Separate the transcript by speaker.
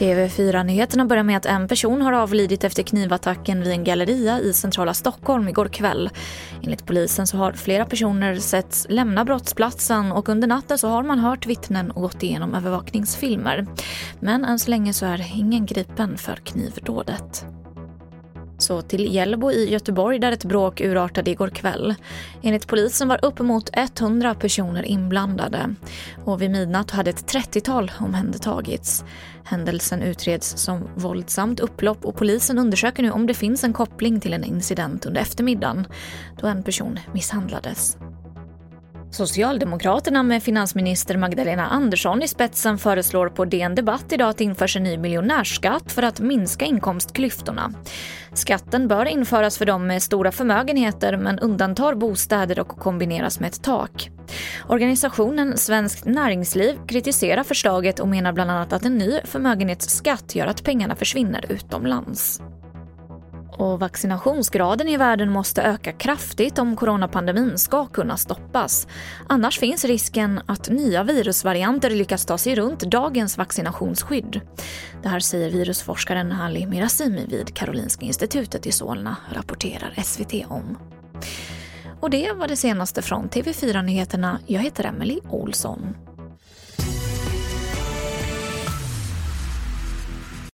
Speaker 1: TV4-nyheterna börjar med att en person har avlidit efter knivattacken vid en galleria i centrala Stockholm igår kväll. Enligt polisen så har flera personer setts lämna brottsplatsen och under natten så har man hört vittnen och gått igenom övervakningsfilmer. Men än så länge så är ingen gripen för knivdådet. Så till Hjällbo i Göteborg där ett bråk urartade igår kväll. Enligt polisen var uppemot 100 personer inblandade och vid midnatt hade ett 30-tal omhändertagits. Händelsen utreds som våldsamt upplopp och polisen undersöker nu om det finns en koppling till en incident under eftermiddagen då en person misshandlades. Socialdemokraterna med finansminister Magdalena Andersson i spetsen föreslår på DN Debatt idag att det införs en ny miljonärsskatt för att minska inkomstklyftorna. Skatten bör införas för de med stora förmögenheter men undantar bostäder och kombineras med ett tak. Organisationen Svenskt Näringsliv kritiserar förslaget och menar bland annat att en ny förmögenhetsskatt gör att pengarna försvinner utomlands. Och vaccinationsgraden i världen måste öka kraftigt om coronapandemin ska kunna stoppas. Annars finns risken att nya virusvarianter lyckas ta sig runt dagens vaccinationsskydd. Det här säger virusforskaren Ali Mirazimi vid Karolinska institutet i Solna, rapporterar SVT om. Och det var det senaste från TV4 Nyheterna. Jag heter Emily Olsson.